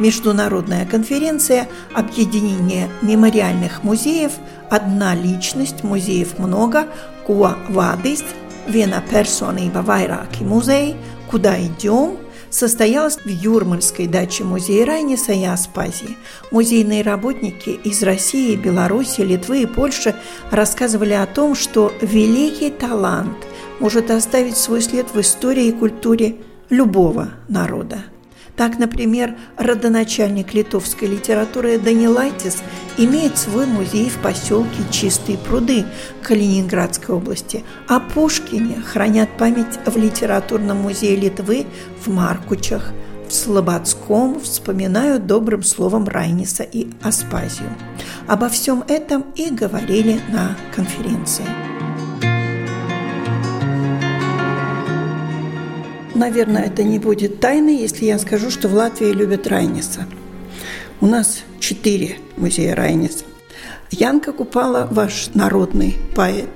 Международная конференция объединения мемориальных музеев «Одна личность, музеев много», «Ko vadis», «Viena personība, vairāki музей», «Куда идем», состоялась в Юрмальской даче музея Райниса и Аспазии. Музейные работники из России, Беларуси, Литвы и Польши рассказывали о том, что великий талант может оставить свой след в истории и культуре любого народа. Так, например, родоначальник литовской литературы Данилайтис имеет свой музей в поселке Чистые пруды Калининградской области, а Пушкине хранят память в литературном музее Литвы в Маркучах, в Слободском вспоминают добрым словом Райниса и Аспазию. Обо всем этом и говорили на конференции. Наверное, это не будет тайной, если я скажу, что в Латвии любят Райниса. У нас четыре музея Райниса. Янка Купала – ваш народный поэт.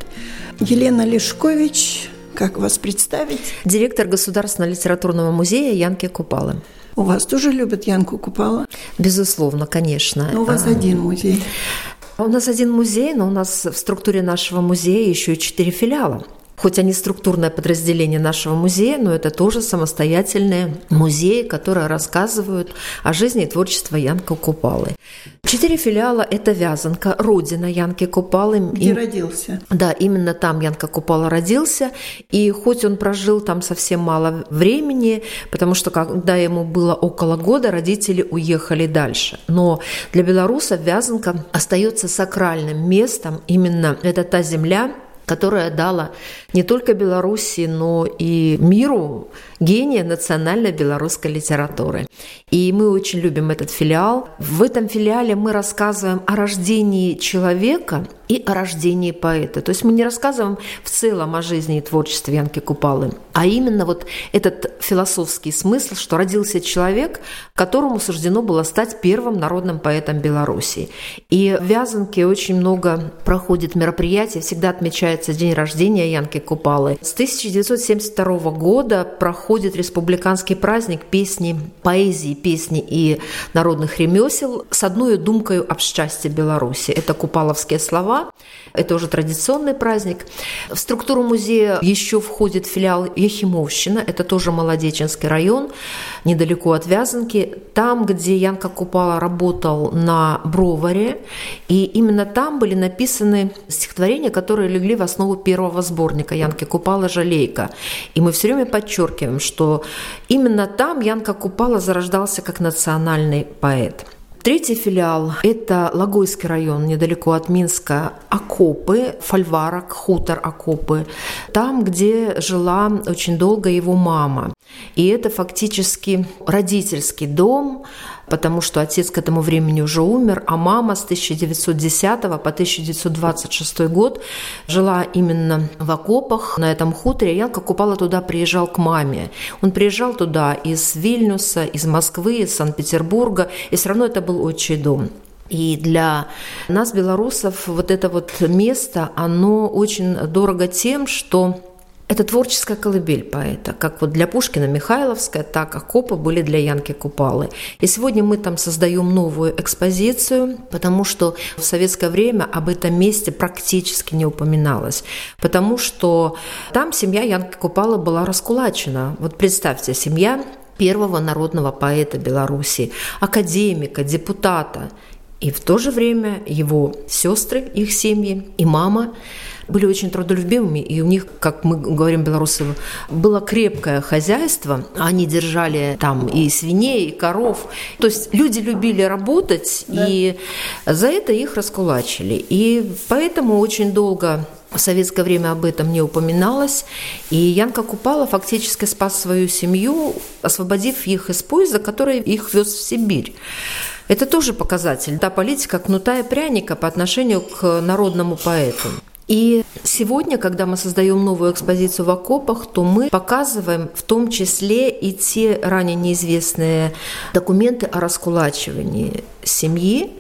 Елена Лешкович, как вас представить? Директор Государственного литературного музея Янки Купалы. У вас тоже любят Янку Купала? Безусловно, конечно. Но у вас а... один музей. У нас один музей, но у нас в структуре нашего музея еще и четыре филиала. Хоть они структурное подразделение нашего музея, но это тоже самостоятельные музеи, которые рассказывают о жизни и творчестве Янка Купалы. Четыре филиала – это Вязанка, родина Янки Купалы. Где и, родился? Да, именно там Янка Купала родился. И хоть он прожил там совсем мало времени, потому что когда ему было около года, родители уехали дальше. Но для белоруса Вязанка остается сакральным местом. Именно это та земля, которая дала не только Беларуси, но и миру гения национальной белорусской литературы. И мы очень любим этот филиал. В этом филиале мы рассказываем о рождении человека и о рождении поэта. То есть мы не рассказываем в целом о жизни и творчестве Янки Купалы, а именно вот этот философский смысл, что родился человек, которому суждено было стать первым народным поэтом Беларуси. И в Вязанке очень много проходит мероприятий, всегда отмечается день рождения Янки Купалы. С 1972 года проходит республиканский праздник песни, поэзии, песни и народных ремесел с одной думкой об счастье Беларуси. Это купаловские слова, это уже традиционный праздник. В структуру музея еще входит филиал Ехимовщина, это тоже Молодеченский район, недалеко от Вязанки. Там, где Янка Купала работал на Броваре, и именно там были написаны стихотворения, которые легли в основу первого сборника Янки Купала «Жалейка». И мы все время подчеркиваем, что именно там Янка Купала зарождался как национальный поэт. Третий филиал – это Логойский район, недалеко от Минска, Окопы, Фольварок, хутор Окопы. Там, где жила очень долго его мама. И это фактически родительский дом, потому что отец к этому времени уже умер, а мама с 1910 по 1926 год жила именно в окопах на этом хуторе. Янка Купала туда приезжал к маме. Он приезжал туда из Вильнюса, из Москвы, из Санкт-Петербурга, и все равно это был отчий дом. И для нас, белорусов, вот это вот место, оно очень дорого тем, что это творческая колыбель поэта, как вот для Пушкина Михайловская, так Акопа были для Янки Купалы. И сегодня мы там создаем новую экспозицию, потому что в советское время об этом месте практически не упоминалось, потому что там семья Янки Купалы была раскулачена. Вот представьте, семья первого народного поэта Беларуси, академика, депутата, И в то же время его сестры, их семьи и мама были очень трудолюбивыми, и у них, как мы говорим белорусы, было крепкое хозяйство. Они держали там и свиней, и коров. То есть люди любили работать, да. и за это их раскулачили. И поэтому очень долго в советское время об этом не упоминалось. И Янка Купала фактически спас свою семью, освободив их из поезда, который их вез в Сибирь. Это тоже показатель. Та политика кнута и пряника по отношению к народному поэту. И сегодня, когда мы создаем новую экспозицию в окопах, то мы показываем в том числе и те ранее неизвестные документы о раскулачивании семьи,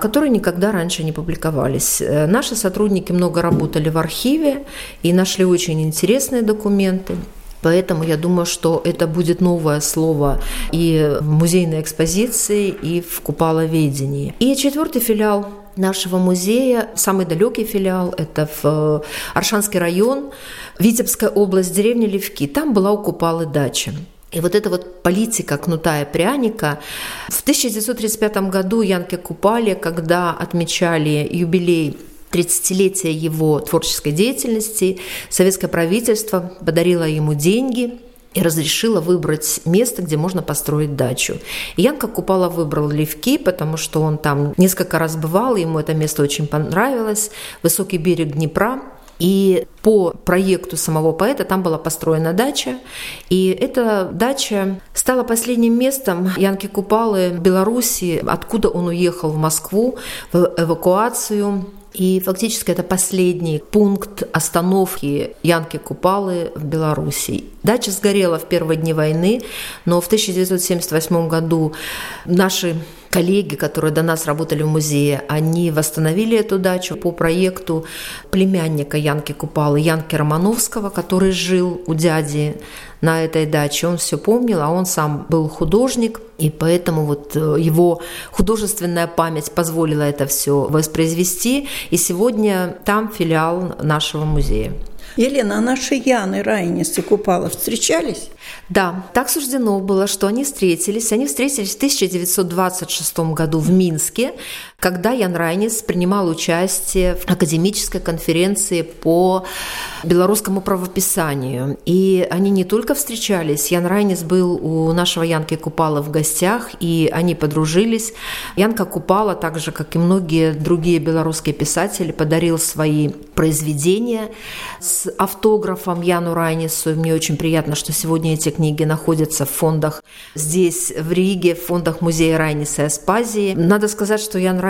которые никогда раньше не публиковались. Э, наши сотрудники много работали в архиве и нашли очень интересные документы. Поэтому я думаю, что это будет новое слово и в музейной экспозиции, и в купаловедении. И четвертый филиал нашего музея, самый далекий филиал, это в э, Аршанский район, Витебская область, деревня Левки. Там была у Купалы дача. И вот эта вот политика кнута и пряника. В 1935 году Янке Купали, когда отмечали юбилей 30-летия его творческой деятельности, советское правительство подарило ему деньги и разрешила выбрать место, где можно построить дачу. И Янка Купала выбрал Левки, потому что он там несколько раз бывал, ему это место очень понравилось. Высокий берег Днепра, и по проекту самого поэта там была построена дача. И эта дача стала последним местом Янки Купалы в Беларуси, откуда он уехал в Москву в эвакуацию и фактически это последний пункт остановки Янки Купалы в Беларуси. Дача сгорела в первые дни войны, но в 1978 году наши коллеги, которые до нас работали в музее, они восстановили эту дачу по проекту племянника Янки Купалы, Янки Романовского, который жил у дяди на этой даче. Он все помнил, а он сам был художник, и поэтому вот э, его художественная память позволила это все воспроизвести. И сегодня там филиал нашего музея. Елена, а наши Яны, Райнис и Купала встречались? Да, так суждено было, что они встретились. Они встретились в 1926 году в Минске, когда Ян Райнис принимал участие в академической конференции по белорусскому правописанию. И они не только встречались, Ян Райнис был у нашего Янки Купала в гостях, и они подружились. Янка Купала, так же, как и многие другие белорусские писатели, подарил свои произведения с автографом Яну Райнису. И мне очень приятно, что сегодня эти книги находятся в фондах здесь, в Риге, в фондах музея Райниса и Аспазии. Надо сказать, что Ян Райнис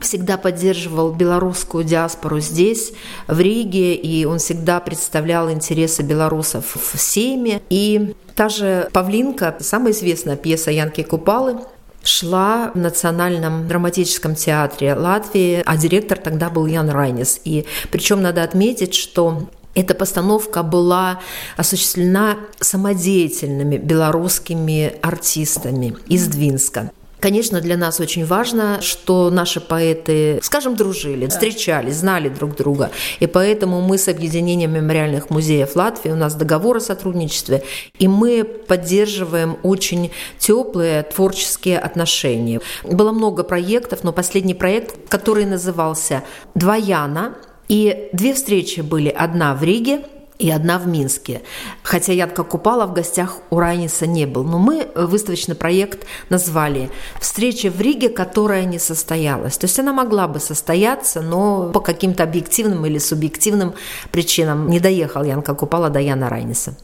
всегда поддерживал белорусскую диаспору здесь, в Риге, и он всегда представлял интересы белорусов в Сейме. И та же «Павлинка», самая известная пьеса Янки Купалы, шла в Национальном драматическом театре Латвии, а директор тогда был Ян Райнис. И причем надо отметить, что эта постановка была осуществлена самодеятельными белорусскими артистами из Двинска. Конечно, для нас очень важно, что наши поэты, скажем, дружили, да. встречались, знали друг друга. И поэтому мы с объединением мемориальных музеев Латвии, у нас договор о сотрудничестве, и мы поддерживаем очень теплые творческие отношения. Было много проектов, но последний проект, который назывался «Двояна», и две встречи были. Одна в Риге, и одна в Минске. Хотя я как упала в гостях у Райниса не был. Но мы выставочный проект назвали «Встреча в Риге, которая не состоялась». То есть она могла бы состояться, но по каким-то объективным или субъективным причинам не доехал Ян Купала до Яна Райниса.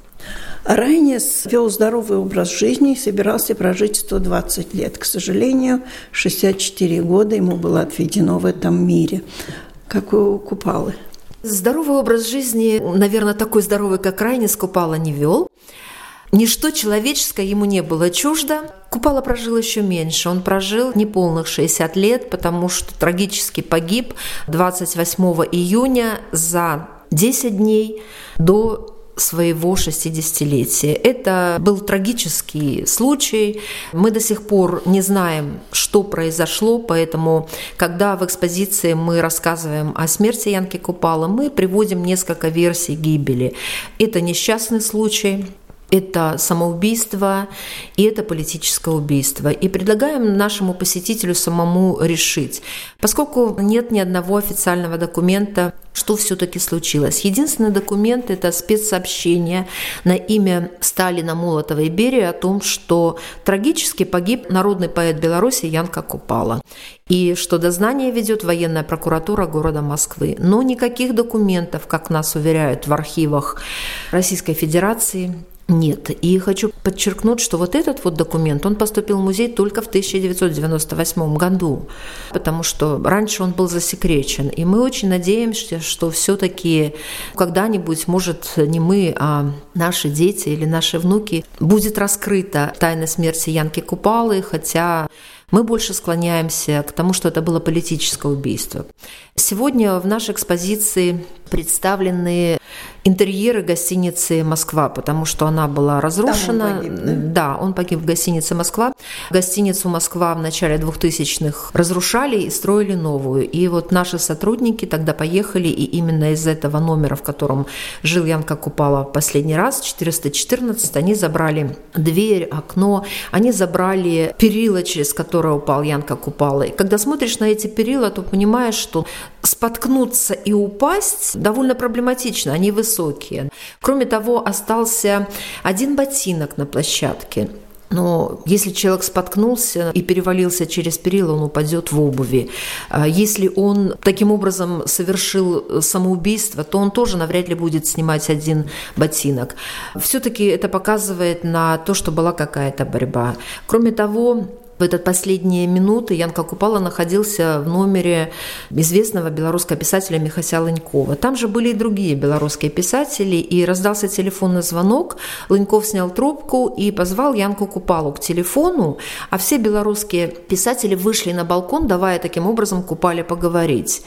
Райнис вел здоровый образ жизни и собирался прожить 120 лет. К сожалению, 64 года ему было отведено в этом мире, как у Купалы. Здоровый образ жизни, наверное, такой здоровый, как Райнис, Купала не вел. Ничто человеческое ему не было чуждо. Купала прожил еще меньше. Он прожил неполных 60 лет, потому что трагически погиб 28 июня за 10 дней до своего 60-летия. Это был трагический случай. Мы до сих пор не знаем, что произошло, поэтому, когда в экспозиции мы рассказываем о смерти Янки Купала, мы приводим несколько версий гибели. Это несчастный случай, это самоубийство и это политическое убийство. И предлагаем нашему посетителю самому решить, поскольку нет ни одного официального документа, что все-таки случилось. Единственный документ – это спецсообщение на имя Сталина, Молотова и Берии о том, что трагически погиб народный поэт Беларуси Янка Купала и что дознание ведет военная прокуратура города Москвы. Но никаких документов, как нас уверяют в архивах Российской Федерации, нет. И хочу подчеркнуть, что вот этот вот документ, он поступил в музей только в 1998 году, потому что раньше он был засекречен. И мы очень надеемся, что все-таки когда-нибудь, может, не мы, а наши дети или наши внуки, будет раскрыта тайна смерти Янки Купалы, хотя мы больше склоняемся к тому, что это было политическое убийство. Сегодня в нашей экспозиции представлены интерьеры гостиницы «Москва», потому что она была разрушена. он погиб, да? да, он погиб в гостинице «Москва». Гостиницу «Москва» в начале 2000-х разрушали и строили новую. И вот наши сотрудники тогда поехали, и именно из этого номера, в котором жил Янка Купала последний раз, 414, они забрали дверь, окно, они забрали перила, через которое упал Янка Купала. И когда смотришь на эти перила, то понимаешь, что споткнуться и упасть довольно проблематично, они высокие. Кроме того, остался один ботинок на площадке. Но если человек споткнулся и перевалился через перила, он упадет в обуви. А если он таким образом совершил самоубийство, то он тоже навряд ли будет снимать один ботинок. Все-таки это показывает на то, что была какая-то борьба. Кроме того, в этот последние минуты Янка Купала находился в номере известного белорусского писателя Михася Лынькова. Там же были и другие белорусские писатели, и раздался телефонный звонок. Лыньков снял трубку и позвал Янку Купалу к телефону, а все белорусские писатели вышли на балкон, давая таким образом Купале поговорить.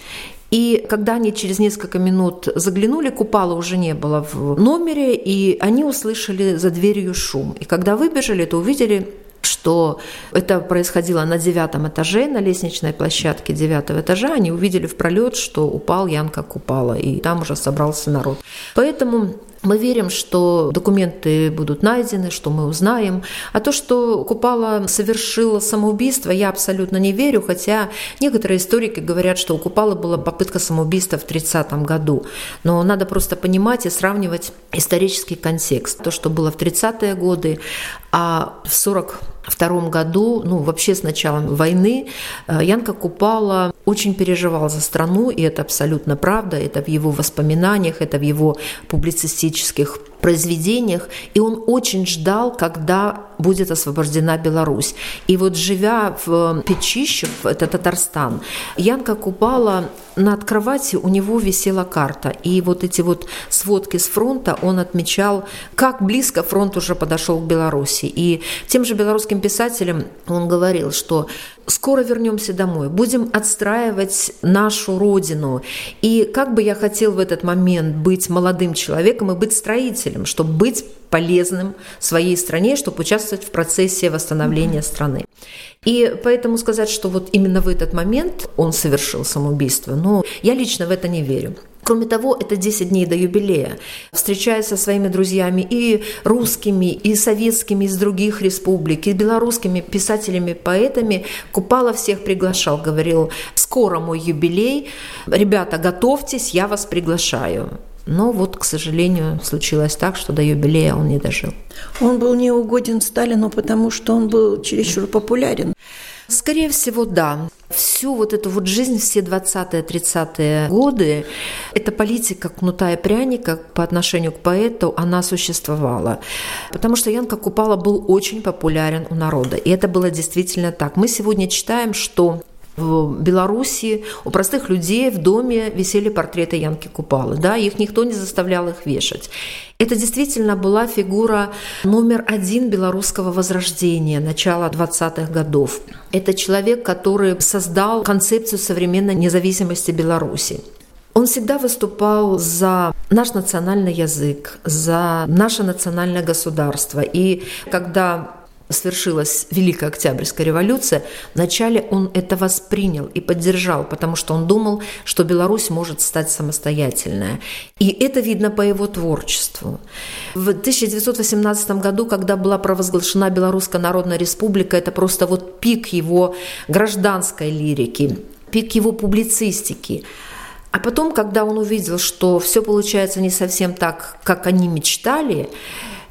И когда они через несколько минут заглянули, Купала уже не было в номере, и они услышали за дверью шум. И когда выбежали, то увидели что это происходило на девятом этаже, на лестничной площадке девятого этажа. Они увидели в пролет, что упал Янка Купала, и там уже собрался народ. Поэтому мы верим, что документы будут найдены, что мы узнаем. А то, что Купала совершила самоубийство, я абсолютно не верю, хотя некоторые историки говорят, что у Купала была попытка самоубийства в 30-м году. Но надо просто понимать и сравнивать исторический контекст. То, что было в 30-е годы, а в 40 1942 году, ну, вообще с началом войны, э, Янка Купала очень переживал за страну, и это абсолютно правда, это в его воспоминаниях, это в его публицистических произведениях, и он очень ждал, когда будет освобождена Беларусь. И вот живя в Печищев, это Татарстан, Янка Купала над кроватью у него висела карта. И вот эти вот сводки с фронта он отмечал, как близко фронт уже подошел к Беларуси. И тем же белорусским писателям он говорил, что скоро вернемся домой, будем отстраивать нашу родину. И как бы я хотел в этот момент быть молодым человеком и быть строителем, чтобы быть полезным своей стране, чтобы участвовать в процессе восстановления страны. И поэтому сказать, что вот именно в этот момент он совершил самоубийство, ну, я лично в это не верю. Кроме того, это 10 дней до юбилея. Встречаясь со своими друзьями и русскими, и советскими из других республик, и белорусскими писателями, поэтами, Купала всех приглашал, говорил, скоро мой юбилей, ребята, готовьтесь, я вас приглашаю. Но вот, к сожалению, случилось так, что до юбилея он не дожил. Он был неугоден Сталину, потому что он был чересчур популярен. Скорее всего, да. Всю вот эту вот жизнь, все 20-30-е годы, эта политика кнута и пряника по отношению к поэту, она существовала. Потому что Янка Купала был очень популярен у народа. И это было действительно так. Мы сегодня читаем, что в Беларуси у простых людей в доме висели портреты Янки Купалы. Да, их никто не заставлял их вешать. Это действительно была фигура номер один белорусского возрождения начала 20-х годов. Это человек, который создал концепцию современной независимости Беларуси. Он всегда выступал за наш национальный язык, за наше национальное государство. И когда свершилась Великая Октябрьская революция, вначале он это воспринял и поддержал, потому что он думал, что Беларусь может стать самостоятельная. И это видно по его творчеству. В 1918 году, когда была провозглашена Белорусская Народная Республика, это просто вот пик его гражданской лирики, пик его публицистики. А потом, когда он увидел, что все получается не совсем так, как они мечтали,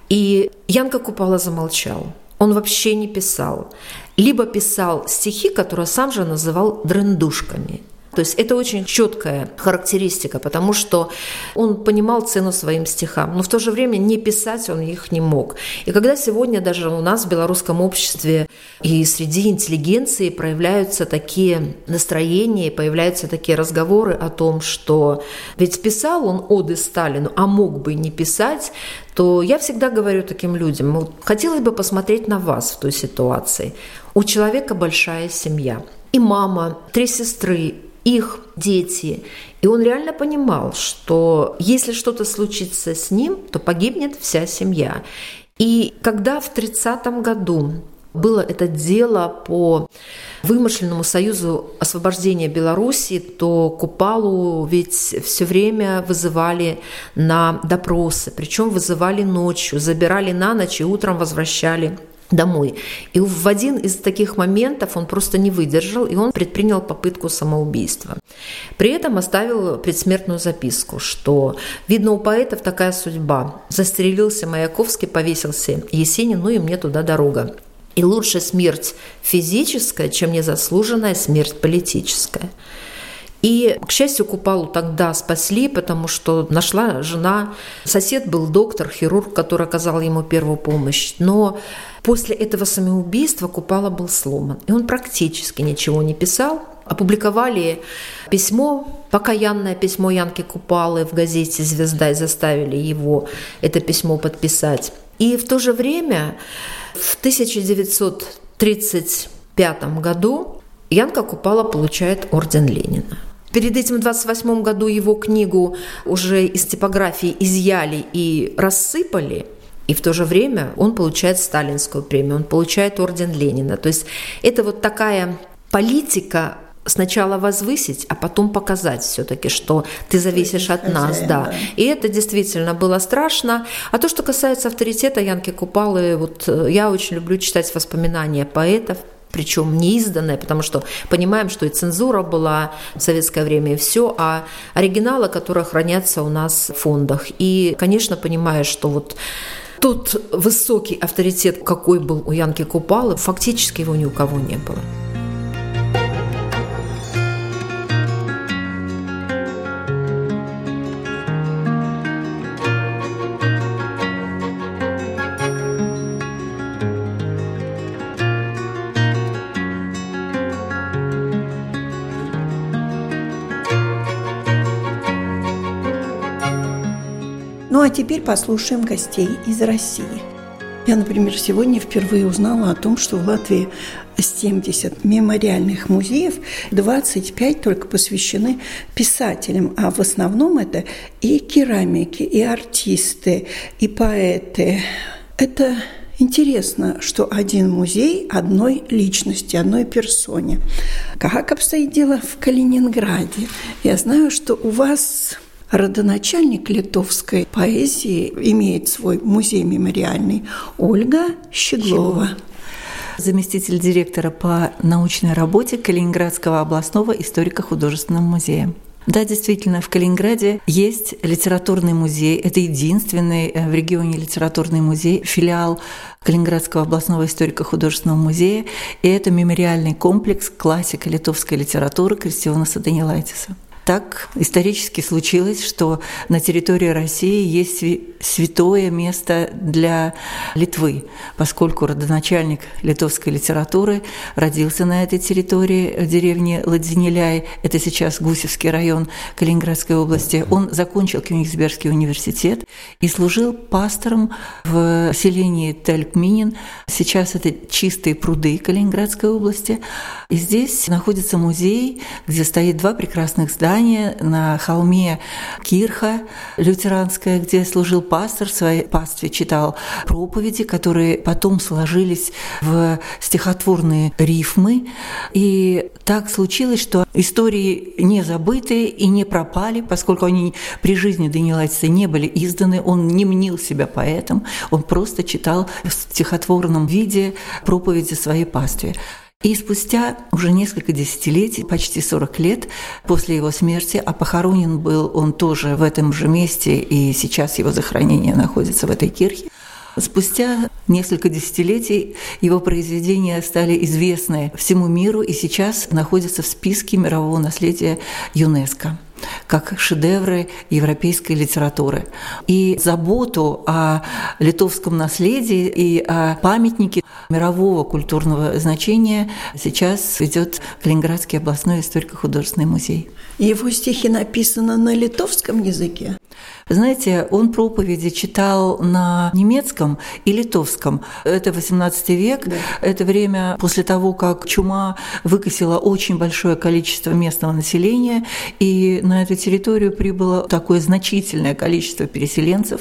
и Янка Купала замолчал – он вообще не писал. Либо писал стихи, которые сам же называл дрендушками – то есть это очень четкая характеристика, потому что он понимал цену своим стихам, но в то же время не писать он их не мог. И когда сегодня даже у нас в белорусском обществе и среди интеллигенции проявляются такие настроения, появляются такие разговоры о том, что ведь писал он оды Сталину, а мог бы не писать, то я всегда говорю таким людям, хотелось бы посмотреть на вас в той ситуации. У человека большая семья. И мама, три сестры, их дети. И он реально понимал, что если что-то случится с ним, то погибнет вся семья. И когда в 30 году было это дело по вымышленному союзу освобождения Беларуси, то Купалу ведь все время вызывали на допросы, причем вызывали ночью, забирали на ночь и утром возвращали домой. И в один из таких моментов он просто не выдержал, и он предпринял попытку самоубийства. При этом оставил предсмертную записку, что, видно, у поэтов такая судьба. Застрелился Маяковский, повесился Есенин, ну и мне туда дорога. И лучше смерть физическая, чем незаслуженная смерть политическая. И, к счастью, Купалу тогда спасли, потому что нашла жена. Сосед был доктор, хирург, который оказал ему первую помощь. Но после этого самоубийства Купала был сломан. И он практически ничего не писал. Опубликовали письмо, покаянное письмо Янки Купалы в газете «Звезда» и заставили его это письмо подписать. И в то же время в 1935 году Янка Купала получает орден Ленина. Перед этим в 28 году его книгу уже из типографии изъяли и рассыпали, и в то же время он получает сталинскую премию, он получает орден Ленина. То есть это вот такая политика сначала возвысить, а потом показать все-таки, что ты зависишь от нас, да. И это действительно было страшно. А то, что касается авторитета Янки Купалы, вот э, я очень люблю читать воспоминания поэтов, причем не изданное, потому что понимаем, что и цензура была в советское время, и все, а оригиналы, которые хранятся у нас в фондах. И, конечно, понимаешь, что вот тот высокий авторитет, какой был у Янки Купалы, фактически его ни у кого не было. Теперь послушаем гостей из России. Я, например, сегодня впервые узнала о том, что в Латвии 70 мемориальных музеев, 25 только посвящены писателям, а в основном это и керамики, и артисты, и поэты. Это Интересно, что один музей одной личности, одной персоне. Как обстоит дело в Калининграде? Я знаю, что у вас родоначальник литовской поэзии, имеет свой музей мемориальный, Ольга Щеглова. Заместитель директора по научной работе Калининградского областного историко-художественного музея. Да, действительно, в Калининграде есть литературный музей. Это единственный э, в регионе литературный музей, филиал Калининградского областного историко-художественного музея. И это мемориальный комплекс классика литовской литературы Кристианаса Данилайтиса. Так исторически случилось, что на территории России есть святое место для Литвы, поскольку родоначальник литовской литературы родился на этой территории, в деревне Ладзинеляй, это сейчас Гусевский район Калининградской области. Он закончил Кёнигсбергский университет и служил пастором в селении Тельпминин. Сейчас это чистые пруды Калининградской области. И здесь находится музей, где стоит два прекрасных здания, здание на холме Кирха лютеранская, где служил пастор, в своей пастве читал проповеди, которые потом сложились в стихотворные рифмы. И так случилось, что истории не забыты и не пропали, поскольку они при жизни Данилатиса не были изданы, он не мнил себя поэтом, он просто читал в стихотворном виде проповеди своей пастве. И спустя уже несколько десятилетий, почти 40 лет после его смерти, а похоронен был он тоже в этом же месте, и сейчас его захоронение находится в этой кирхе, Спустя несколько десятилетий его произведения стали известны всему миру и сейчас находятся в списке мирового наследия ЮНЕСКО как шедевры европейской литературы. И заботу о литовском наследии и о памятнике мирового культурного значения сейчас ведет Калининградский областной историко-художественный музей. Его стихи написаны на литовском языке? Знаете, он проповеди читал на немецком и литовском. Это 18 век, да. это время после того, как чума выкосила очень большое количество местного населения, и на эту территорию прибыло такое значительное количество переселенцев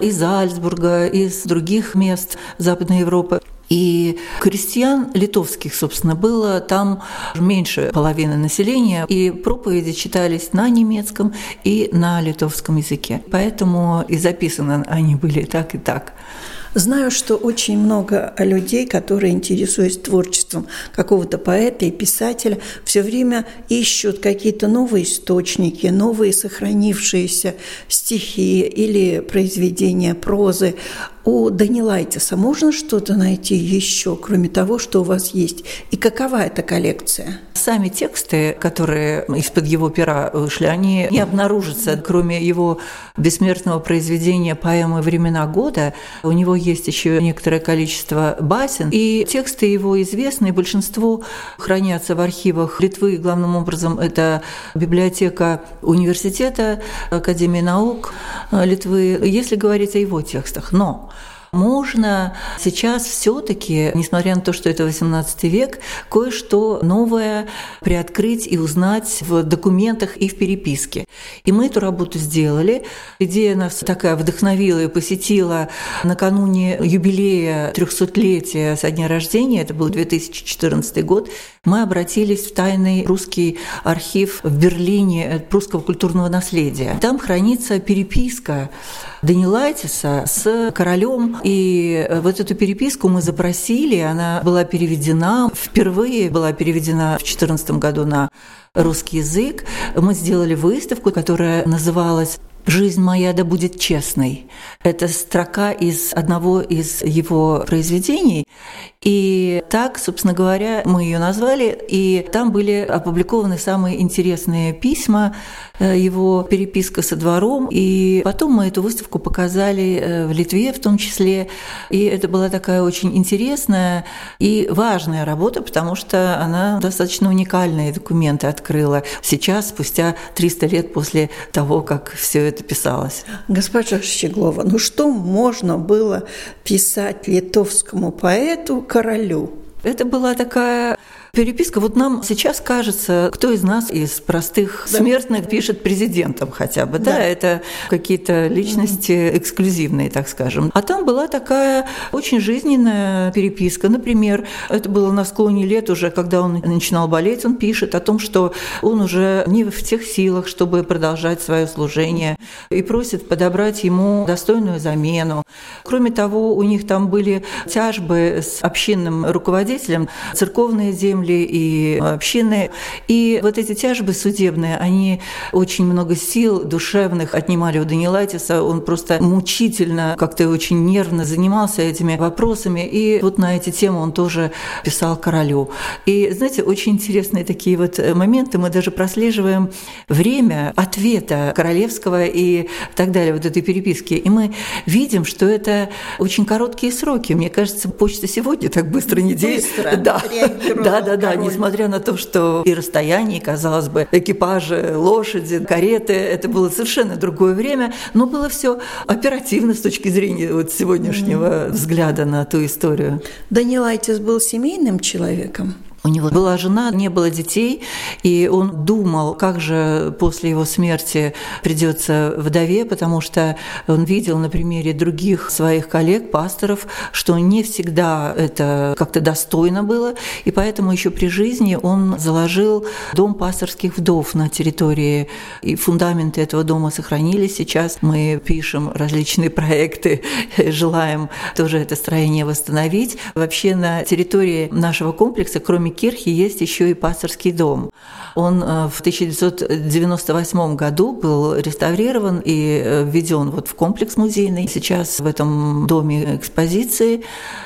из Альцбурга, из других мест Западной Европы. И крестьян литовских, собственно, было там меньше половины населения, и проповеди читались на немецком и на литовском языке. Поэтому и записаны они были так и так. Знаю, что очень много людей, которые интересуются творчеством какого-то поэта и писателя, все время ищут какие-то новые источники, новые сохранившиеся стихи или произведения прозы. У Данилайтиса можно что-то найти еще, кроме того, что у вас есть? И какова эта коллекция? Сами тексты, которые из-под его пера вышли, они не обнаружатся, кроме его бессмертного произведения поэмы «Времена года». У него есть еще некоторое количество басен, и тексты его известны, большинство хранятся в архивах Литвы. Главным образом это библиотека университета, Академии наук Литвы, если говорить о его текстах. Но можно сейчас все-таки, несмотря на то, что это 18 век, кое-что новое приоткрыть и узнать в документах и в переписке. И мы эту работу сделали. Идея нас такая вдохновила и посетила накануне юбилея 300-летия со дня рождения, это был 2014 год, мы обратились в тайный русский архив в Берлине русского культурного наследия. Там хранится переписка Данилайтиса с королем. И вот эту переписку мы запросили, она была переведена, впервые была переведена в 2014 году на русский язык. Мы сделали выставку, которая называлась «Жизнь моя да будет честной». Это строка из одного из его произведений. И так, собственно говоря, мы ее назвали, и там были опубликованы самые интересные письма, э, его переписка со двором, и потом мы эту выставку показали э, в Литве в том числе, и это была такая очень интересная и важная работа, потому что она достаточно уникальные документы открыла сейчас, спустя 300 лет после того, как все это писалось. Госпожа Щеглова, ну что можно было писать литовскому поэту, королю. Это была такая переписка. Вот нам сейчас кажется, кто из нас, из простых да. смертных, пишет президентом хотя бы. Да, да это какие-то личности эксклюзивные, так скажем. А там была такая очень жизненная переписка. Например, это было на склоне лет уже, когда он начинал болеть, он пишет о том, что он уже не в тех силах, чтобы продолжать свое служение, и просит подобрать ему достойную замену. Кроме того, у них там были тяжбы с общинным руководителем, церковные земли, земли и общины. И вот эти тяжбы судебные, они очень много сил душевных отнимали у Данилатиса. Он просто мучительно, как-то очень нервно занимался этими вопросами. И вот на эти темы он тоже писал королю. И, знаете, очень интересные такие вот моменты. Мы даже прослеживаем время ответа королевского и так далее, вот этой переписки. И мы видим, что это очень короткие сроки. Мне кажется, почта сегодня так быстро не действует. Да, да, да, да, несмотря на то, что и расстояние, казалось бы, экипажи, лошади, кареты, это было совершенно другое время, но было все оперативно с точки зрения вот сегодняшнего mm-hmm. взгляда на ту историю. Данилайтис был семейным человеком? У него была жена, не было детей, и он думал, как же после его смерти придется вдове, потому что он видел на примере других своих коллег, пасторов, что не всегда это как-то достойно было, и поэтому еще при жизни он заложил дом пасторских вдов на территории, и фундаменты этого дома сохранились. Сейчас мы пишем различные проекты, желаем тоже это строение восстановить. Вообще на территории нашего комплекса, кроме кирхи, есть еще и пасторский дом. Он э, в 1998 году был реставрирован и э, введен вот в комплекс музейный. Сейчас в этом доме экспозиции.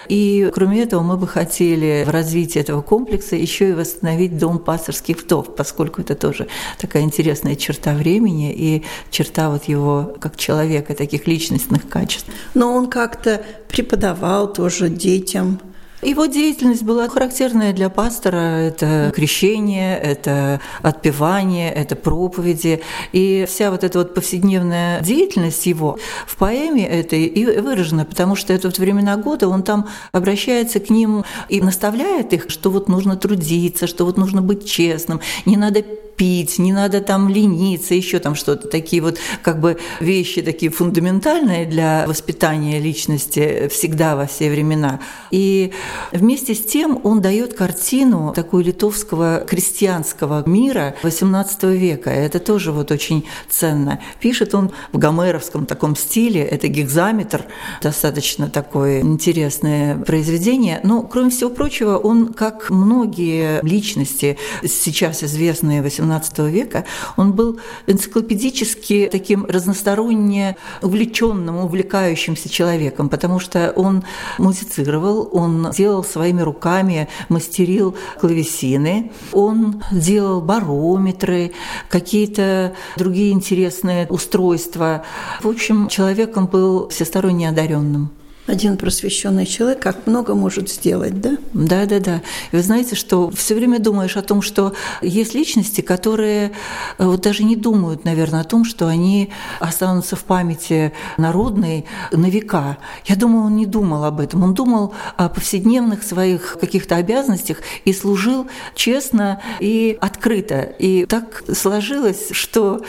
И кроме этого мы бы хотели в развитии этого комплекса еще и восстановить дом пасторских вдов, поскольку это тоже такая интересная черта времени и черта вот его как человека, таких личностных качеств. Но он как-то преподавал тоже детям его деятельность была характерная для пастора. Это крещение, это отпевание, это проповеди. И вся вот эта вот повседневная деятельность его в поэме этой и выражена, потому что это вот времена года, он там обращается к ним и наставляет их, что вот нужно трудиться, что вот нужно быть честным, не надо пить, не надо там лениться, еще там что-то. Такие вот как бы вещи такие фундаментальные для воспитания личности всегда во все времена. И вместе с тем он дает картину такой литовского крестьянского мира XVIII века. Это тоже вот очень ценно. Пишет он в гомеровском таком стиле, это гекзаметр, достаточно такое интересное произведение. Но, кроме всего прочего, он, как многие личности, сейчас известные XVIII XVIII века, он был энциклопедически таким разносторонне увлеченным, увлекающимся человеком, потому что он музицировал, он делал своими руками, мастерил клавесины, он делал барометры, какие-то другие интересные устройства. В общем, человеком был всесторонне одаренным один просвещенный человек как много может сделать, да? Да, да, да. И вы знаете, что все время думаешь о том, что есть личности, которые э, вот даже не думают, наверное, о том, что они останутся в памяти народной на века. Я думаю, он не думал об этом. Он думал о повседневных своих каких-то обязанностях и служил честно и открыто. И так сложилось, что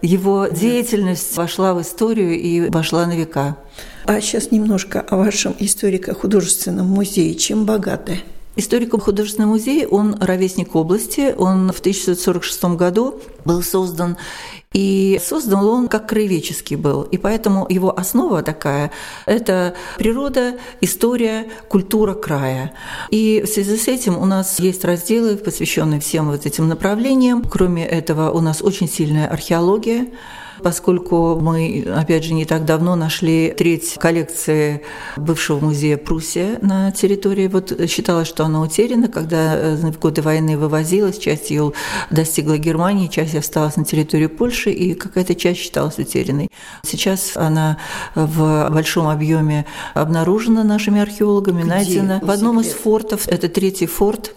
его деятельность вошла в историю и вошла на века. А сейчас немножко о вашем историко-художественном музее. Чем богаты? Историко-художественный музей, он ровесник области, он в 1946 году был создан, и создан он как краеведческий был. И поэтому его основа такая – это природа, история, культура края. И в связи с этим у нас есть разделы, посвященные всем вот этим направлениям. Кроме этого, у нас очень сильная археология, поскольку мы, опять же, не так давно нашли треть коллекции бывшего музея Пруссия на территории. Вот считалось, что она утеряна, когда э, в годы войны вывозилась, часть ее достигла Германии, часть осталась на территории Польши, и какая-то часть считалась утерянной. Сейчас она в большом объеме обнаружена нашими археологами, Где? найдена в одном из фортов. Это третий форт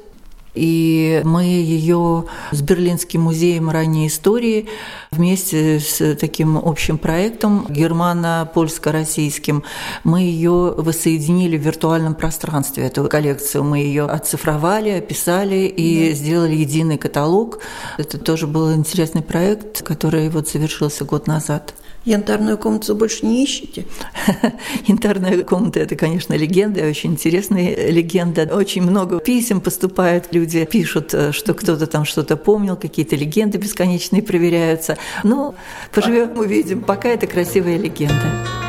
и мы ее с Берлинским музеем ранней истории вместе с таким общим проектом германо-польско-российским мы ее воссоединили в виртуальном пространстве. Эту коллекцию мы ее оцифровали, описали и да. сделали единый каталог. Это тоже был интересный проект, который вот завершился год назад. Янтарную комнату больше не ищете? Янтарная комната – это, конечно, легенда, очень интересная легенда. Очень много писем поступает, люди пишут, э, что кто-то там что-то помнил, какие-то легенды бесконечные проверяются. Ну, поживем, увидим. Пока это красивая легенда.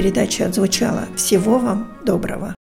Передача отзвучала. Всего вам доброго.